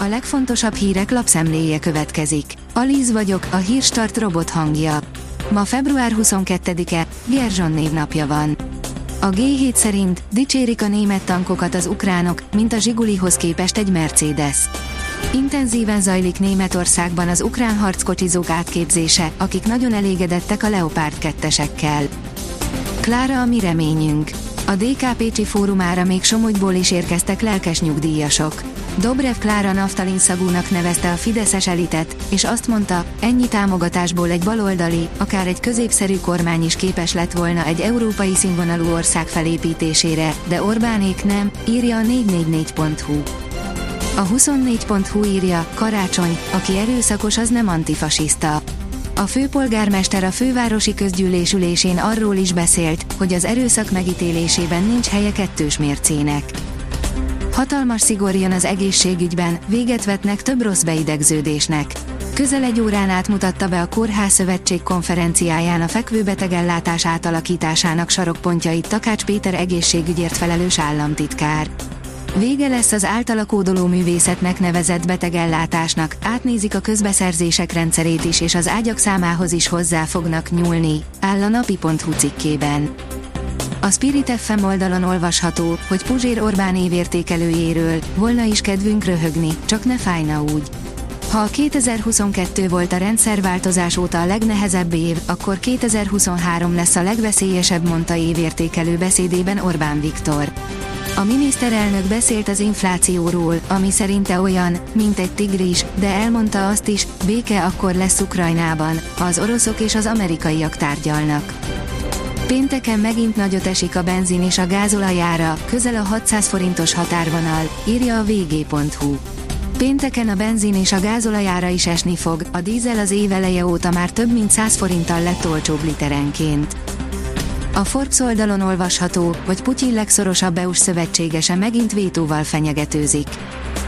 A legfontosabb hírek lapszemléje következik. Alíz vagyok, a hírstart robot hangja. Ma február 22-e, Gerzson névnapja van. A G7 szerint dicsérik a német tankokat az ukránok, mint a Zsigulihoz képest egy Mercedes. Intenzíven zajlik Németországban az ukrán harckocsizók átképzése, akik nagyon elégedettek a Leopard 2-esekkel. Klára a mi reményünk. A DKPC fórumára még Somogyból is érkeztek lelkes nyugdíjasok. Dobrev Klára naftalin szagúnak nevezte a Fideszes elitet, és azt mondta, ennyi támogatásból egy baloldali, akár egy középszerű kormány is képes lett volna egy európai színvonalú ország felépítésére, de Orbánék nem, írja a 444.hu. A 24.hu írja, karácsony, aki erőszakos az nem antifasiszta. A főpolgármester a fővárosi közgyűlésülésén arról is beszélt, hogy az erőszak megítélésében nincs helye kettős mércének. Hatalmas szigor jön az egészségügyben, véget vetnek több rossz beidegződésnek. Közel egy órán át mutatta be a Kórház Szövetség konferenciáján a fekvőbetegellátás átalakításának sarokpontjait Takács Péter egészségügyért felelős államtitkár. Vége lesz az általa kódoló művészetnek nevezett betegellátásnak, átnézik a közbeszerzések rendszerét is és az ágyak számához is hozzá fognak nyúlni, áll a napi.hu cikkében. A Spirit FM oldalon olvasható, hogy Puzsér Orbán évértékelőjéről volna is kedvünk röhögni, csak ne fájna úgy. Ha a 2022 volt a rendszerváltozás óta a legnehezebb év, akkor 2023 lesz a legveszélyesebb, mondta évértékelő beszédében Orbán Viktor. A miniszterelnök beszélt az inflációról, ami szerinte olyan, mint egy tigris, de elmondta azt is, béke akkor lesz Ukrajnában, ha az oroszok és az amerikaiak tárgyalnak. Pénteken megint nagyot esik a benzin és a gázolajára, közel a 600 forintos határvonal, írja a vg.hu. Pénteken a benzin és a gázolajára is esni fog, a dízel az év eleje óta már több mint 100 forinttal lett olcsóbb literenként. A Forbes oldalon olvasható, hogy Putyin legszorosabb EU-s szövetségese megint vétóval fenyegetőzik.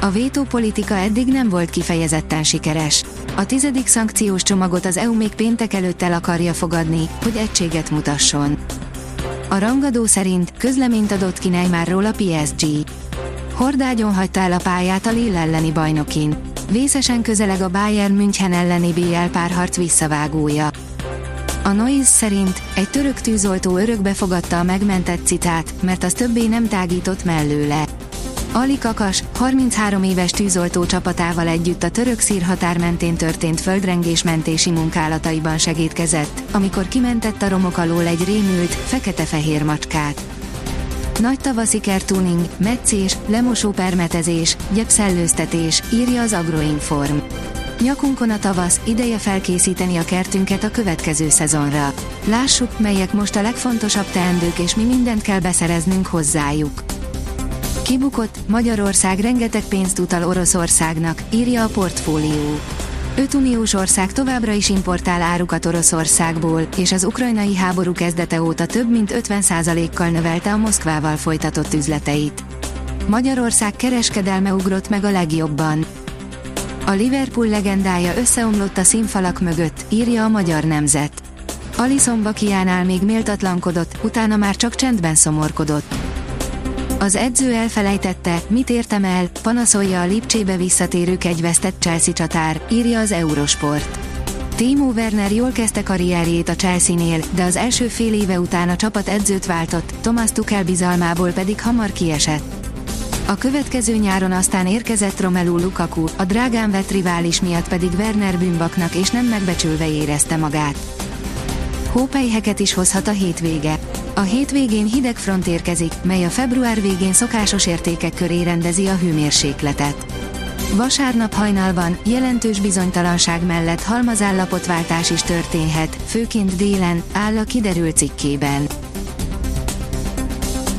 A vétópolitika eddig nem volt kifejezetten sikeres. A tizedik szankciós csomagot az EU még péntek előtt el akarja fogadni, hogy egységet mutasson. A rangadó szerint közleményt adott ki Neymarról a PSG. Hordágyon hagyta el a pályát a Lille elleni bajnokin. Vészesen közeleg a Bayern München elleni BL párharc visszavágója. A Noise szerint egy török tűzoltó örökbe fogadta a megmentett citát, mert az többé nem tágított mellőle. Ali Kakas, 33 éves tűzoltó csapatával együtt a török szír határ mentén történt földrengésmentési munkálataiban segítkezett, amikor kimentett a romok alól egy rémült, fekete-fehér macskát. Nagy tavaszi kertuning, meccés, lemosó permetezés, gyepszellőztetés, írja az Agroinform. Nyakunkon a tavasz, ideje felkészíteni a kertünket a következő szezonra. Lássuk, melyek most a legfontosabb teendők és mi mindent kell beszereznünk hozzájuk. Kibukott, Magyarország rengeteg pénzt utal Oroszországnak, írja a portfólió. Öt uniós ország továbbra is importál árukat Oroszországból, és az ukrajnai háború kezdete óta több mint 50%-kal növelte a Moszkvával folytatott üzleteit. Magyarország kereskedelme ugrott meg a legjobban. A Liverpool legendája összeomlott a színfalak mögött, írja a magyar nemzet. Alison Bakiánál még méltatlankodott, utána már csak csendben szomorkodott. Az edző elfelejtette, mit értem el, panaszolja a Lipcsébe visszatérő kegyvesztett Chelsea csatár, írja az Eurosport. Timo Werner jól kezdte karrierjét a Chelsea-nél, de az első fél éve után a csapat edzőt váltott, Thomas Tuchel bizalmából pedig hamar kiesett. A következő nyáron aztán érkezett Romelu Lukaku, a drágán vett rivális miatt pedig Werner bűnbaknak és nem megbecsülve érezte magát. Hópelyheket is hozhat a hétvége. A hétvégén hideg front érkezik, mely a február végén szokásos értékek köré rendezi a hőmérsékletet. Vasárnap hajnalban jelentős bizonytalanság mellett halmazállapotváltás is történhet, főként délen, áll a kiderült cikkében.